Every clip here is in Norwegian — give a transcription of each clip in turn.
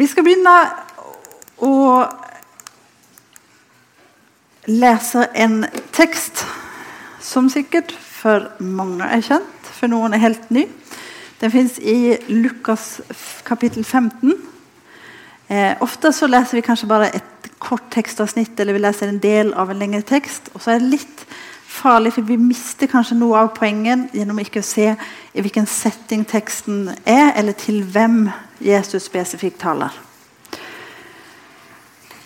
Vi skal begynne å lese en tekst som sikkert for mange er kjent, for noen er helt ny. Den fins i Lukas kapittel 15. Eh, ofte så leser vi kanskje bare et kort tekstavsnitt eller vi leser en del av en lengre tekst. Og så er det litt farlig, for vi mister kanskje noe av poenget gjennom ikke å se i hvilken setting teksten er, eller til hvem Jesus spesifikt taler.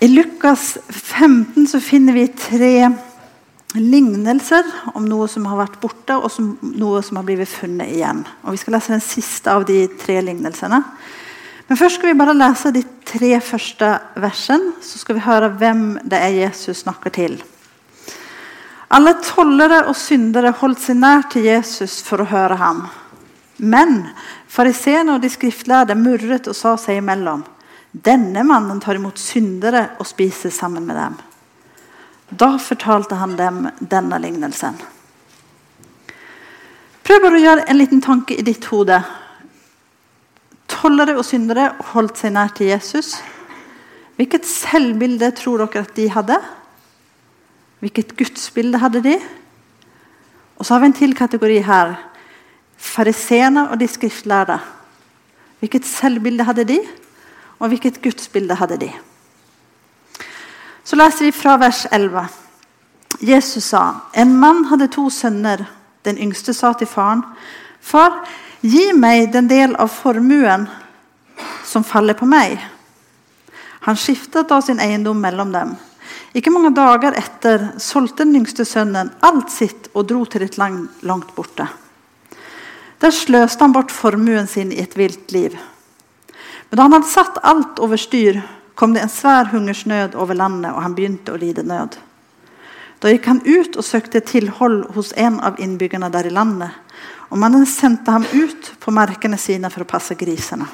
I Lukas 15 så finner vi tre lignelser om noe som har vært borte, og som, noe som har blitt funnet igjen. Og Vi skal lese den siste av de tre lignelsene. Men først skal vi bare lese de tre første versene, så skal vi høre hvem det er Jesus snakker til. Alle tollere og syndere holdt seg nær til Jesus for å høre ham. Men fariseerne og de skriftlærde murret og sa seg imellom. Denne mannen tar imot syndere og spiser sammen med dem. Da fortalte han dem denne lignelsen. Prøv bare å gjøre en liten tanke i ditt hode. Tollere og syndere holdt seg nær til Jesus. Hvilket selvbilde tror dere at de hadde? Hvilket gudsbilde hadde de? Og så har vi en til kategori her. Fariseene og de skriftlærde. Hvilket selvbilde hadde de? Og hvilket gudsbilde hadde de? Så leser vi fra vers 11. Jesus sa, en mann hadde to sønner. Den yngste sa til faren, far, gi meg den del av formuen som faller på meg. Han skiftet da sin eiendom mellom dem. Ikke mange dager etter solgte den yngste sønnen alt sitt og dro til et land langt borte. Der sløste han bort formuen sin i et vilt liv. Men da han hadde satt alt over styr, kom det en svær hungersnød over landet, og han begynte å lide nød. Da gikk han ut og søkte tilhold hos en av innbyggerne der i landet. Og mannen sendte ham ut på markene sine for å passe grisene.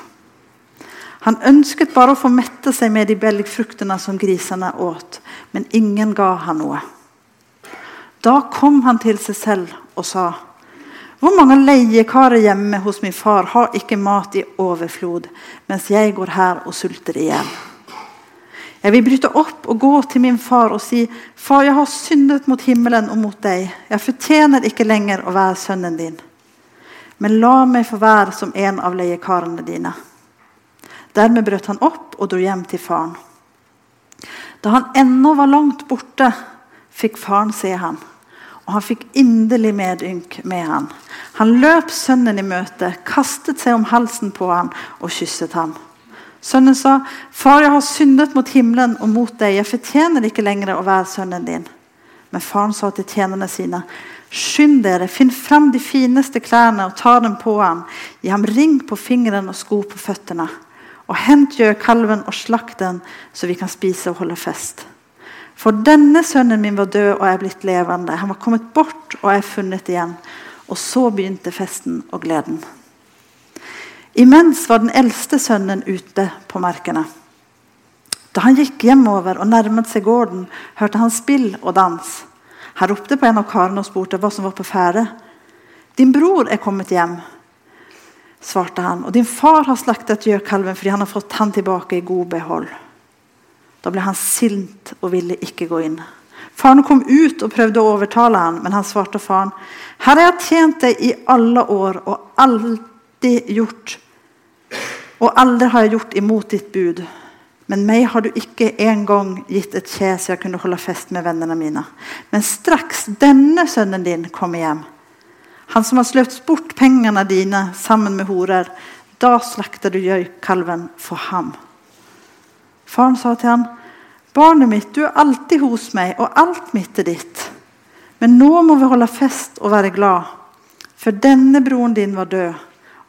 Han ønsket bare å få mette seg med de belgfruktene som grisene åt, men ingen ga han noe. Da kom han til seg selv og sa:" Hvor mange leiekarer hjemme hos min far har ikke mat i overflod, mens jeg går her og sulter i hjel? Jeg vil bryte opp og gå til min far og si, 'Far, jeg har syndet mot himmelen og mot deg.' 'Jeg fortjener ikke lenger å være sønnen din.' 'Men la meg få være som en av leiekarene dine.' Dermed brøt han opp og dro hjem til faren. Da han ennå var langt borte, fikk faren se ham og han fikk inderlig medynk med ham. Han løp sønnen i møte, kastet seg om halsen på ham og kysset ham. Sønnen sa, 'Far, jeg har syndet mot himmelen og mot deg. Jeg fortjener ikke lenger å være sønnen din.' Men faren sa til tjenerne sine, 'Skynd dere, finn fram de fineste klærne og ta dem på ham.' 'Gi ham ring på fingeren og sko på føttene.' 'Og hent gjøkalven og slakt den, så vi kan spise og holde fest.' For denne sønnen min var død og er blitt levende. Han var kommet bort og er funnet igjen. Og så begynte festen og gleden. Imens var den eldste sønnen ute på markene. Da han gikk hjemover og nærmet seg gården, hørte han spill og dans. Han ropte på en av karene og spurte hva som var på ferde. 'Din bror er kommet hjem', svarte han. 'Og din far har slaktet gjøkalven fordi han har fått han tilbake i god behold.' Da ble han sint og ville ikke gå inn. Faren kom ut og prøvde å overtale han, men han svarte faren. Her har jeg tjent deg i alle år og alltid gjort Og aldri har jeg gjort imot ditt bud. Men meg har du ikke engang gitt et kje så jeg kunne holde fest med vennene mine. Men straks denne sønnen din kommer hjem, han som har sløst bort pengene dine sammen med horer, da slakter du gjøykalven for ham. Faren sa til ham, 'Barnet mitt, du er alltid hos meg, og alt mitt er ditt.' 'Men nå må vi holde fest og være glad, for denne broren din var død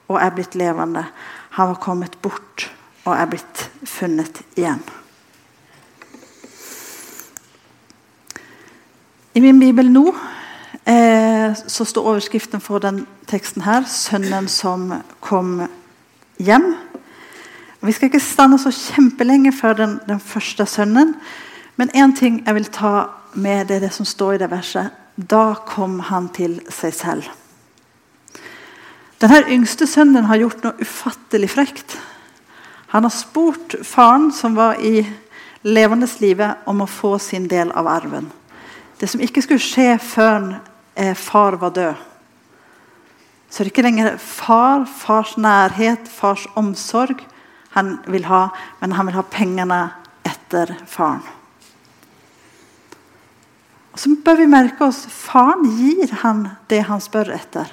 og er blitt levende.' 'Han var kommet bort og er blitt funnet igjen.' I min bibel nå eh, så står overskriften for den teksten her 'Sønnen som kom hjem'. Vi skal ikke stande så kjempelenge før den, den første sønnen. Men én ting jeg vil ta med, det, det som står i det verset. Da kom han til seg selv. Denne yngste sønnen har gjort noe ufattelig frekt. Han har spurt faren, som var i levende livet, om å få sin del av arven. Det som ikke skulle skje før far var død. Så det er ikke lenger far, fars nærhet, fars omsorg han vil ha, men han vil ha pengene etter faren. Og så bør vi merke oss faren gir han det han spør etter.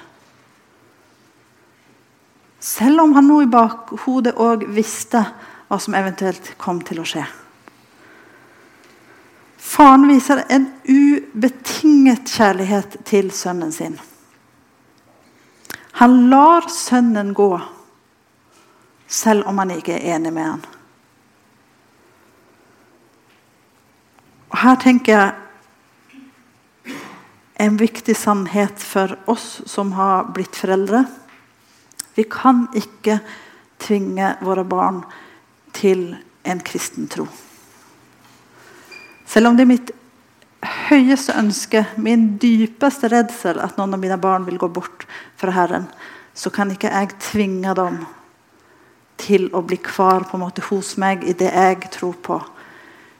Selv om han nå i bakhodet òg visste hva som eventuelt kom til å skje. Faren viser en ubetinget kjærlighet til sønnen sin. Han lar sønnen gå, selv om han ikke er enig med han. Og Her tenker jeg en viktig sannhet for oss som har blitt foreldre. Vi kan ikke tvinge våre barn til en kristen tro. Selv om det er mitt høyeste ønske, min dypeste redsel, at noen av mine barn vil gå bort fra Herren, så kan ikke jeg tvinge dem til å bli kvar på en måte hos meg i det jeg tror på.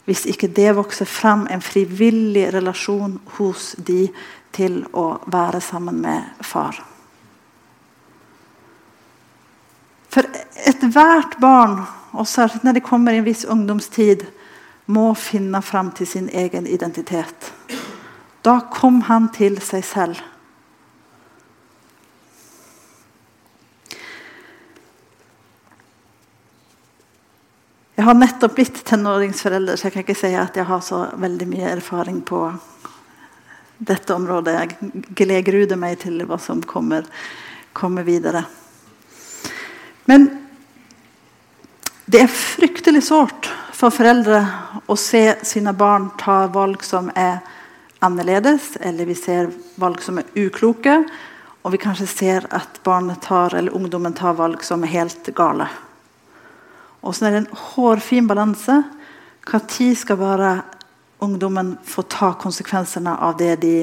Hvis ikke det vokser fram en frivillig relasjon hos de til å være sammen med far. For ethvert barn, og særlig når de kommer i en viss ungdomstid, må finne fram til sin egen identitet. Da kom han til seg selv. Jeg har nettopp blitt tenåringsforelder, så jeg kan ikke si at jeg har så veldig mye erfaring på dette området. Jeg gleder meg til hva som kommer, kommer videre. Men det er fryktelig sårt for foreldre å se sine barn ta valg som er annerledes, eller vi ser valg som er ukloke, og vi kanskje ser at barnet tar, eller ungdommen tar valg som er helt gale. Og så er det en hårfin balanse. Når skal bare ungdommen få ta konsekvensene av det de,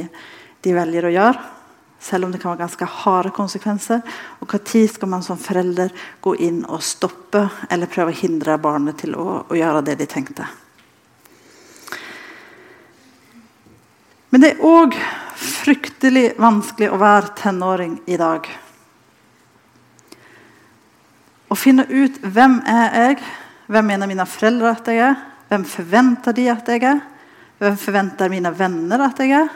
de velger å gjøre? Selv om det kan være ganske harde konsekvenser. Og Når skal man som forelder gå inn og stoppe eller prøve å hindre barnet til å, å gjøre det de tenkte? Men det er òg fryktelig vanskelig å være tenåring i dag. Å finne ut hvem er jeg Hvem mener mine foreldre at jeg er? Hvem forventer de at jeg er? Hvem forventer mine venner at jeg er?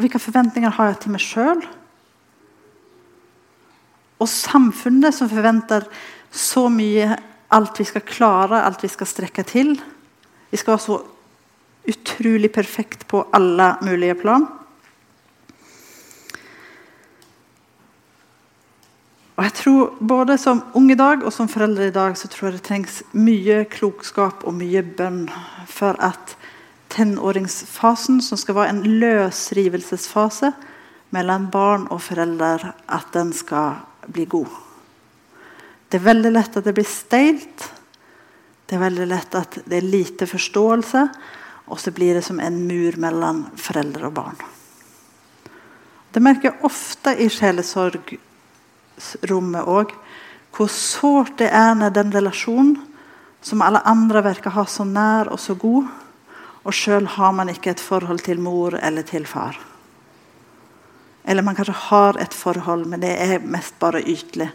Og hvilke forventninger har jeg til meg sjøl? Og samfunnet som forventer så mye alt vi skal klare, alt vi skal strekke til. Vi skal være så utrolig perfekt på alle mulige plan. Og jeg tror Både som ung i dag og som foreldre i dag så tror jeg det trengs mye klokskap og mye bønn for at tenåringsfasen, som skal være en løsrivelsesfase mellom barn og foreldre, at den skal bli god. Det er veldig lett at det blir steilt. Det er veldig lett at det er lite forståelse. Og så blir det som en mur mellom foreldre og barn. Det merker jeg ofte i sjelesorgrommet òg. Hvor sårt det er når den relasjonen som alle andre virker ha så nær og så god, og sjøl har man ikke et forhold til mor eller til far. Eller man kanskje har et forhold, men det er mest bare ytelig.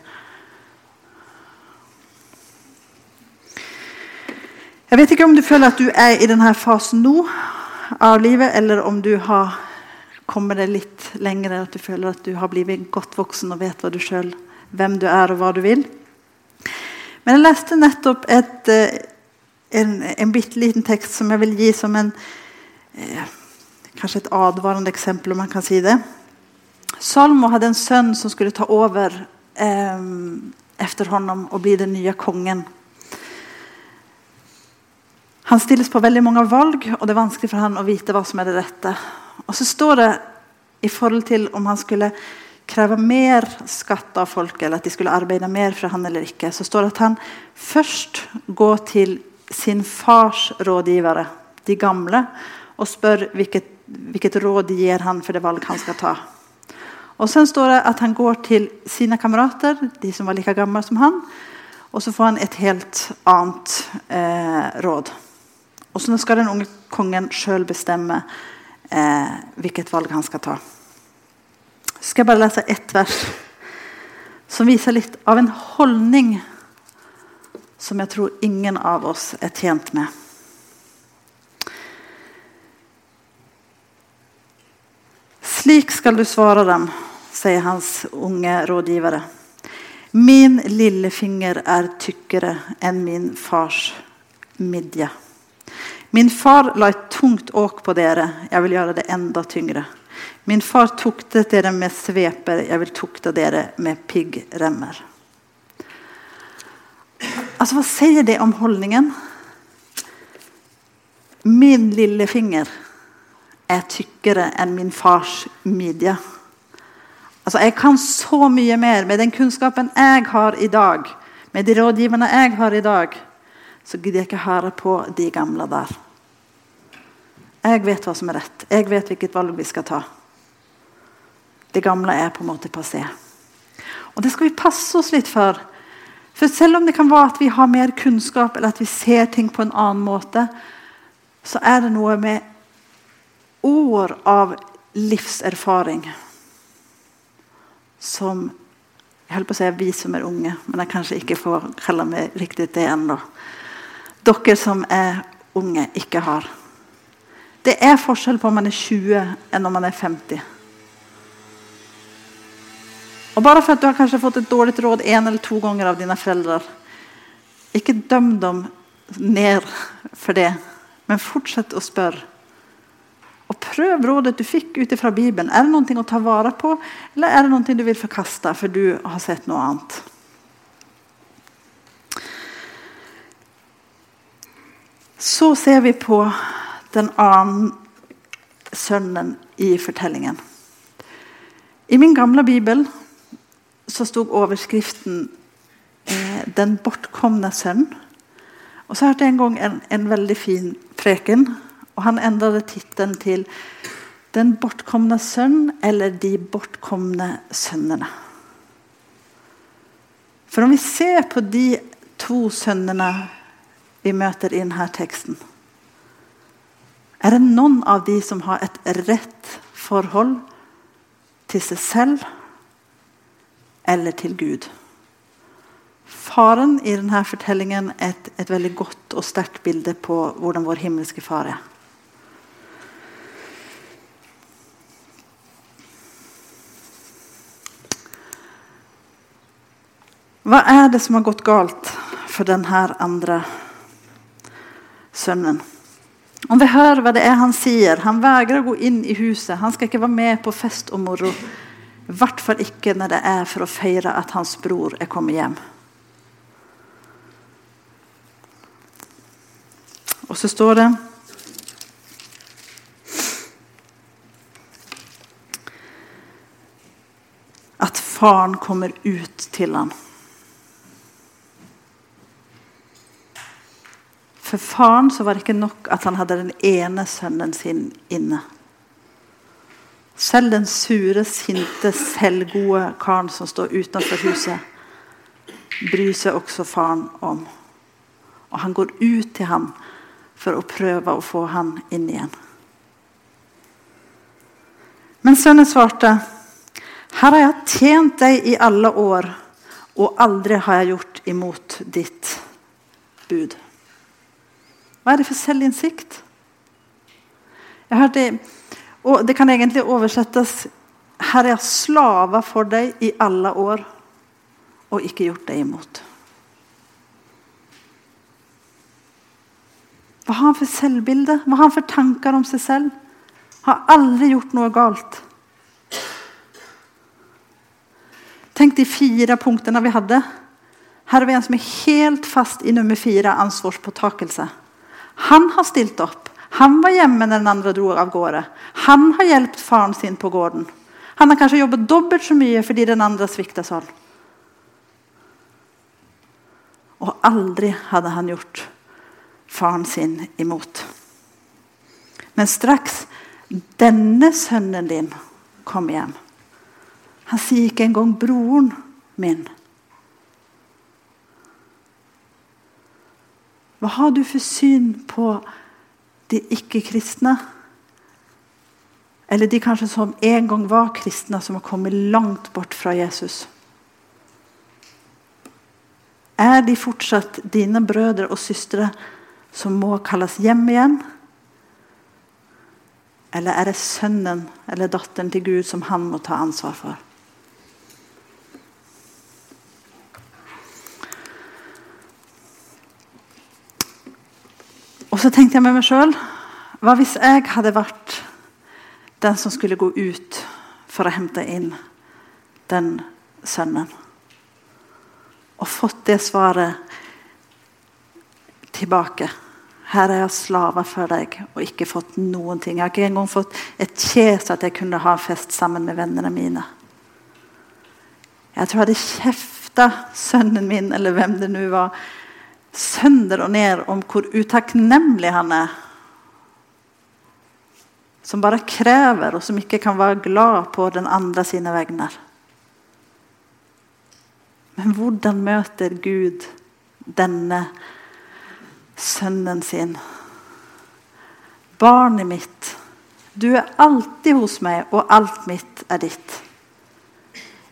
Jeg vet ikke om du føler at du er i denne fasen nå av livet, eller om du har kommet deg litt lenger, at du føler at du har blitt godt voksen og vet du selv, hvem du er og hva du vil. Men jeg leste nettopp et eh, en, en bitte liten tekst som jeg vil gi som en eh, kanskje et advarende eksempel, om man kan si det. Salmo hadde en sønn som skulle ta over eh, efter honom og bli den nye kongen. Han stilles på veldig mange valg, og det er vanskelig for han å vite hva som er det rette. Og så står det i forhold til om han skulle kreve mer skatt av folk, eller at de skulle arbeide mer for han eller ikke, så står det at han først går til sin fars rådgivere, de gamle, og spør hvilket, hvilket råd de gir han for det valg han skal ta. Og Sen står det at han går til sine kamerater, de som var like gamle som han, Og så får han et helt annet eh, råd. Og så skal den unge kongen sjøl bestemme eh, hvilket valg han skal ta. Så skal jeg bare lese ett vers som viser litt av en holdning som jeg tror ingen av oss er tjent med. Slik skal du svare dem, sier hans unge rådgivere. Min lillefinger er tykkere enn min fars midje. Min far la et tungt åk på dere, jeg vil gjøre det enda tyngre. Min far tuktet dere med sveper, jeg vil tukte dere med piggremmer. Altså, Hva sier det om holdningen? Min lille finger er tykkere enn min fars midje. Altså, jeg kan så mye mer med den kunnskapen jeg har i dag, med de rådgiverne jeg har i dag, så gidder jeg ikke høre på de gamle der. Jeg vet hva som er rett. Jeg vet hvilket valg vi skal ta. Det gamle er på en måte passé. Og det skal vi passe oss litt for. For selv om det kan være at vi har mer kunnskap eller at vi ser ting på en annen måte, så er det noe med år av livserfaring som jeg holder på å si vi som er unge, men jeg kanskje ikke får kalle meg riktig det ennå. Dere som er unge, ikke har. Det er forskjell på om man er 20 enn om man er 50. Og Bare for at du har kanskje fått et dårlig råd en eller to ganger av dine foreldre, ikke døm dem ned for det, men fortsett å spørre. Og Prøv rådet du fikk ut fra Bibelen. Er det noe å ta vare på, eller er det noe du vil forkaste for du har sett noe annet? Så ser vi på den annen sønnen i fortellingen. I min gamle bibel så sto overskriften eh, 'Den bortkomne sønn'. Og så hørte jeg en gang en, en veldig fin preken og han endret tittelen til 'Den bortkomne sønn' eller 'De bortkomne sønnene'. For om vi ser på de to sønnene vi møter i denne teksten Er det noen av de som har et rett forhold til seg selv eller til Gud? Faren i denne fortellingen er et, et veldig godt og sterkt bilde på hvordan vår himmelske far er. Hva er det som har gått galt for denne andre sønnen? Om vi hører hva det er han sier Han vegrer å gå inn i huset. Han skal ikke være med på fest og moro. I hvert fall ikke når det er for å feire at hans bror er kommet hjem. Og så står det at faren kommer ut til ham. For faren var det ikke nok at han hadde den ene sønnen sin inne. Selv den sure, sinte, selvgode karen som står utenfor huset, bryr seg også faren om. Og han går ut til ham for å prøve å få han inn igjen. Men sønnen svarte, 'Her har jeg tjent deg i alle år, og aldri har jeg gjort imot ditt bud.' Hva er det for selvinnsikt? Jeg hørte, og Det kan egentlig oversettes Her er jeg slava for deg i alle år og ikke gjort deg imot. Hva har han for selvbilde? Hva har han for tanker om seg selv? Har aldri gjort noe galt. Tenk de fire punktene vi hadde. Her er vi en som er helt fast i nummer fire, ansvarspåtakelse. Han har stilt opp. Han var hjemme når den andre dro av gårde. Han har hjulpet faren sin på gården. Han har kanskje jobbet dobbelt så mye fordi den andre svikta sånn. Og aldri hadde han gjort faren sin imot. Men straks denne sønnen din kom hjem Han sier ikke engang 'broren min'. Hva har du for syn på de ikke-kristne? Eller de kanskje som en gang var kristne, som har kommet langt bort fra Jesus? Er de fortsatt dine brødre og søstre som må kalles hjem igjen? Eller er det sønnen eller datteren til Gud som han må ta ansvar for? Så tenkte jeg med meg sjøl Hva hvis jeg hadde vært den som skulle gå ut for å hente inn den sønnen? Og fått det svaret tilbake. Her er jeg slave for deg og ikke fått noen ting. Jeg har ikke engang fått et kje så at jeg kunne ha fest sammen med vennene mine. Jeg tror jeg hadde kjefta sønnen min, eller hvem det nå var, sønder og ned om hvor utakknemlig han er. Som bare krever, og som ikke kan være glad på den andre sine vegner. Men hvordan møter Gud denne sønnen sin? Barnet mitt, du er alltid hos meg, og alt mitt er ditt.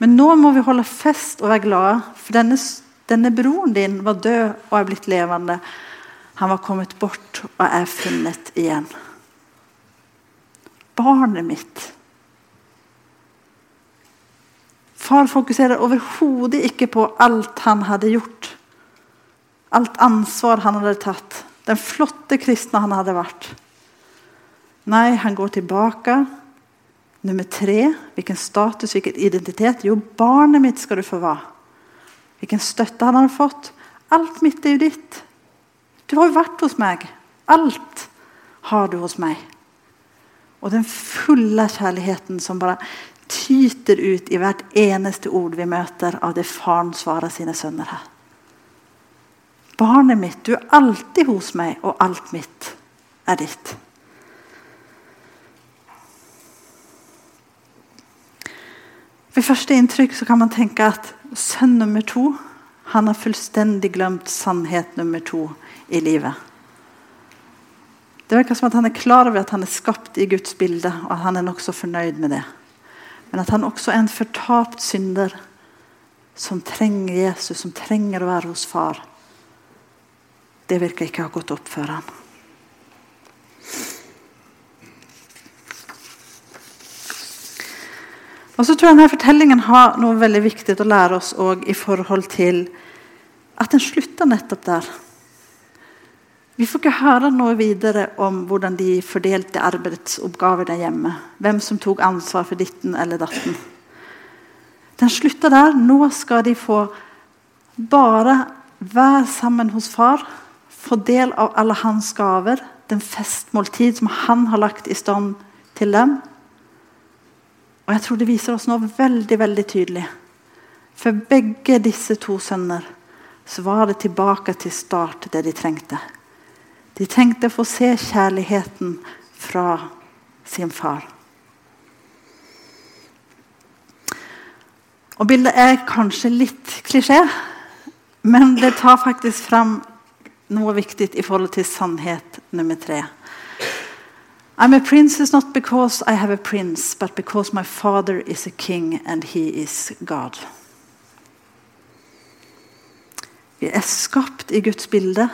Men nå må vi holde fest og være glade, for denne denne broren din var død og er blitt levende. Han var kommet bort og er funnet igjen. Barnet mitt. Far fokuserer overhodet ikke på alt han hadde gjort. Alt ansvar han hadde tatt. Den flotte kristne han hadde vært. Nei, han går tilbake. Nummer tre. Hvilken status, hvilken identitet? Jo, barnet mitt skal du få være hvilken støtte han hadde fått. Alt mitt er jo ditt. Du har jo vært hos meg. Alt har du hos meg. Og den fulle kjærligheten som bare tyter ut i hvert eneste ord vi møter av det faren svarer sine sønner her. Barnet mitt, du er alltid hos meg, og alt mitt er ditt. Ved første inntrykk kan man tenke at sønn nummer to han har fullstendig glemt sannhet nummer to i livet. Det virker som at Han er klar over at han er skapt i Guds bilde, og at han er nokså fornøyd med det. Men at han også er en fortapt synder som trenger Jesus, som trenger å være hos far. Det virker ikke å ha gått opp for ham. Og så tror jeg denne Fortellingen har noe veldig viktig å lære oss i forhold til at den slutter nettopp der. Vi får ikke høre noe videre om hvordan de fordelte arbeidsoppgavene hjemme. Hvem som tok ansvar for ditten eller datten. Den slutter der. Nå skal de få bare være sammen hos far. Få del av alle hans gaver. Den festmåltid som han har lagt i stand til dem. Og jeg tror det viser oss noe veldig veldig tydelig. For begge disse to sønner så var det tilbake til start det de trengte. De trengte å få se kjærligheten fra sin far. Og Bildet er kanskje litt klisjé, men det tar faktisk fram noe viktig i forhold til sannhet nummer tre. I'm a princess not because I have a prince, but because my father is a king and he is God. Vi er skapt i Guds bilde.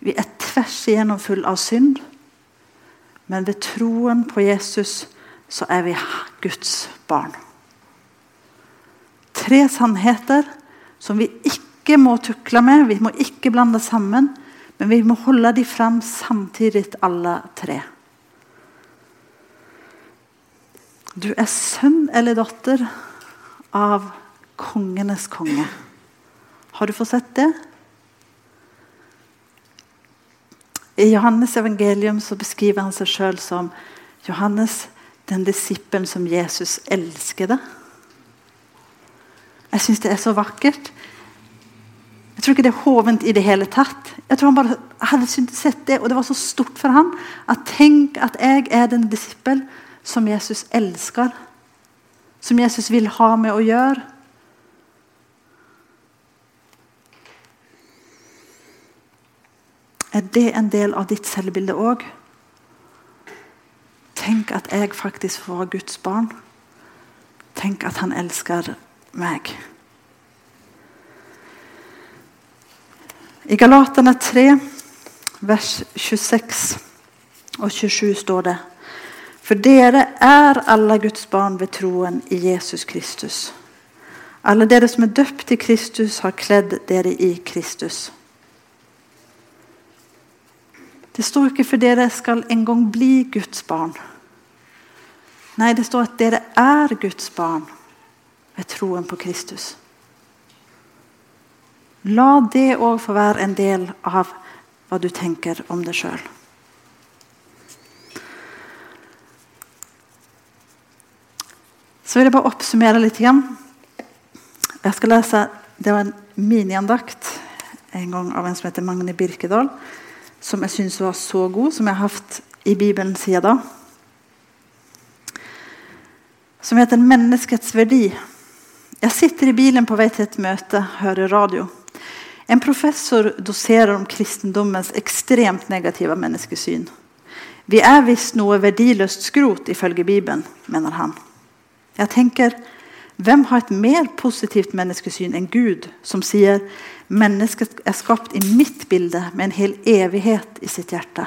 Vi er tvers igjennom full av synd. Men ved troen på Jesus så er vi Guds barn. Tre sannheter som vi ikke må tukle med, vi må ikke blande sammen. Men vi må holde dem fram samtidig, alle tre. Du er sønn eller datter av kongenes konge. Har du fått sett det? I Johannes' evangelium beskriver han seg sjøl som Johannes, den disippelen som Jesus elsket. Jeg syns det er så vakkert. Jeg tror ikke det er hovent i det hele tatt. Jeg tror han bare hadde sett det, og det var så stort for ham. At tenk at jeg er den disippel som Jesus elsker. Som Jesus vil ha med å gjøre. Er det en del av ditt selvbilde òg? Tenk at jeg faktisk får Guds barn. Tenk at han elsker meg. I Galaterne 3, vers 26 og 27 står det For dere er alle Guds barn ved troen i Jesus Kristus. Alle dere som er døpt til Kristus, har kledd dere i Kristus. Det står ikke for dere skal en gang bli Guds barn. Nei, det står at dere er Guds barn ved troen på Kristus. La det òg få være en del av hva du tenker om deg sjøl. Så vil jeg bare oppsummere litt. igjen. Jeg skal lese, Det var en miniandakt en gang av en som heter Magne Birkedal som jeg syns var så god, som jeg har hatt i Bibelen siden da. Som heter 'Menneskets verdi'. Jeg sitter i bilen på vei til et møte, hører radio. En professor doserer om kristendommens ekstremt negative menneskesyn. Vi er visst noe verdiløst skrot, ifølge Bibelen, mener han. Jeg tenker, hvem har et mer positivt menneskesyn enn Gud, som sier Mennesket er skapt i mitt bilde med en hel evighet i sitt hjerte.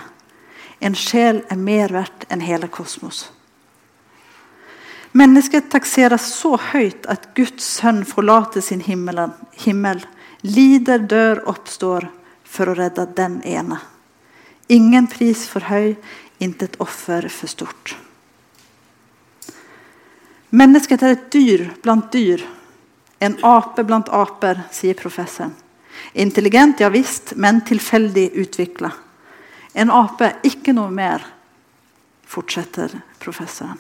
En sjel er mer verdt enn hele kosmos. Mennesket takseres så høyt at Guds sønn forlater sin himmel, himmel, lider, dør, oppstår for å redde den ene. Ingen pris for høy, intet offer for stort. Mennesket er et dyr blant dyr, en ape blant aper, sier professoren. Intelligent, ja visst, men tilfeldig utvikla. En ape, ikke noe mer, fortsetter professoren.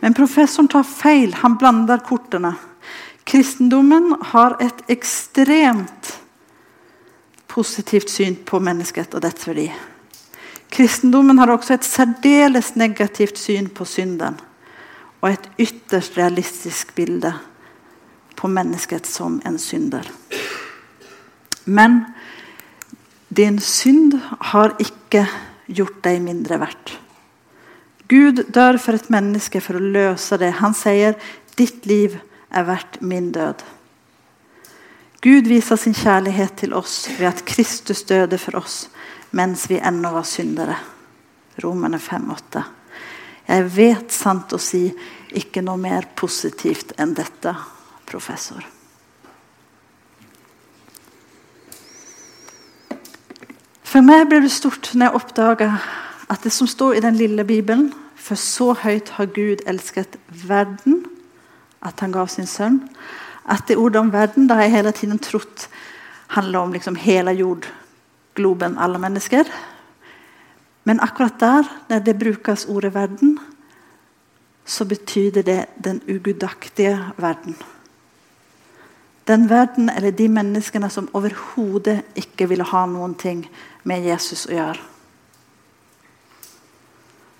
Men professoren tar feil. Han blander kortene. Kristendommen har et ekstremt positivt syn på mennesket og dets verdi. Kristendommen har også et særdeles negativt syn på synden og et ytterst realistisk bilde på mennesket som en synder. Men din synd har ikke gjort deg mindre verdt. Gud dør for et menneske for å løse det. Han sier, 'Ditt liv er verdt min død'. Gud viser sin kjærlighet til oss ved at Kristus døde for oss mens vi ennå var syndere. Romerne 5,8. Jeg vet sant å si ikke noe mer positivt enn dette, professor. For meg ble det stort når jeg oppdaga at det som står i den lille Bibelen For så høyt har Gud elsket verden at han gav sin sønn. At det ordet om verden da har jeg hele tiden trodd handler om liksom hele jordgloben, alle mennesker. Men akkurat der, når det brukes ordet 'verden', så betyr det den ugudaktige verden. Den verden eller de menneskene som overhodet ikke ville ha noen ting med Jesus å gjøre.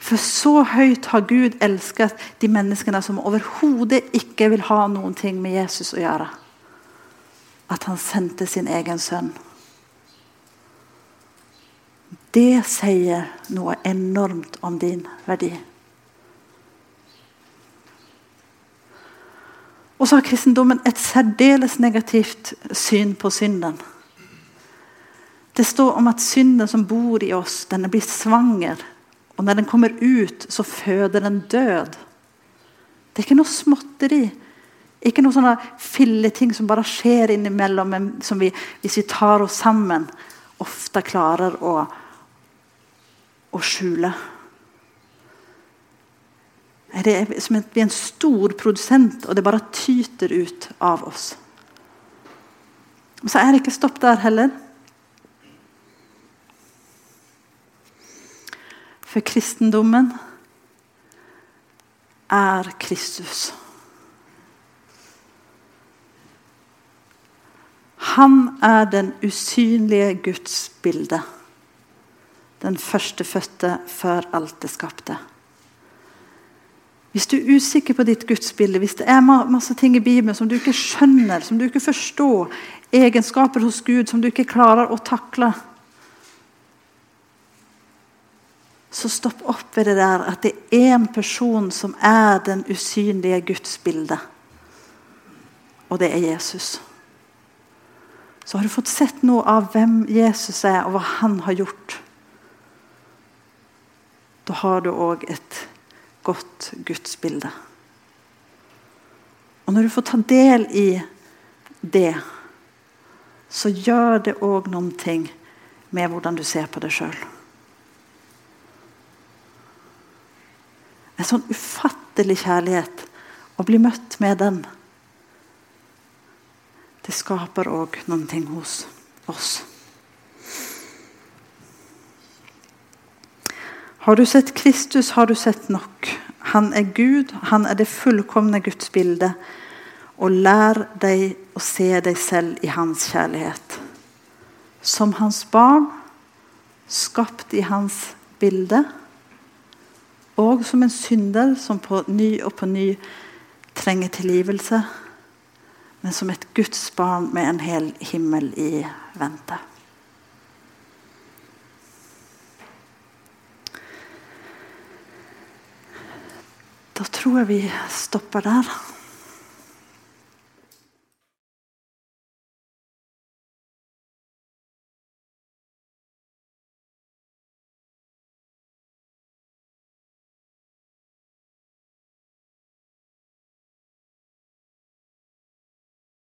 For så høyt har Gud elsket de menneskene som overhodet ikke vil ha noen ting med Jesus å gjøre, at han sendte sin egen sønn. Det sier noe enormt om din verdi. Og så har kristendommen et særdeles negativt syn på synden. Det står om at synden som bor i oss, den blir svanger. Og når den kommer ut, så føder den død. Det er ikke noe småtteri. Ikke noe sånne filleting som bare skjer innimellom, men som vi, hvis vi tar oss sammen, ofte klarer å, å skjule. Det er som at vi er en stor produsent, og det bare tyter ut av oss. Så er det ikke stopp der heller. For kristendommen er Kristus. Han er den usynlige Guds bilde. Den førstefødte før alt det skapte. Hvis du er usikker på ditt gudsbilde, hvis det er masse ting i Bibelen som du ikke skjønner, som du ikke forstår, egenskaper hos Gud som du ikke klarer å takle, så stopp opp ved det der at det er en person som er den usynlige gudsbildet. Og det er Jesus. Så har du fått sett noe av hvem Jesus er, og hva han har gjort. Da har du òg et godt gudsbilde. Og når du får ta del i det, så gjør det òg noen ting med hvordan du ser på deg sjøl. En sånn ufattelig kjærlighet. Å bli møtt med den. Det skaper òg ting hos oss. Har du sett Kristus, har du sett nok. Han er Gud, han er det fullkomne Guds bilde. Og lær deg å se deg selv i hans kjærlighet. Som hans barn, skapt i hans bilde og som en synder som på ny og på ny trenger tilgivelse. Men som et Guds barn med en hel himmel i vente. Da tror jeg vi stopper der.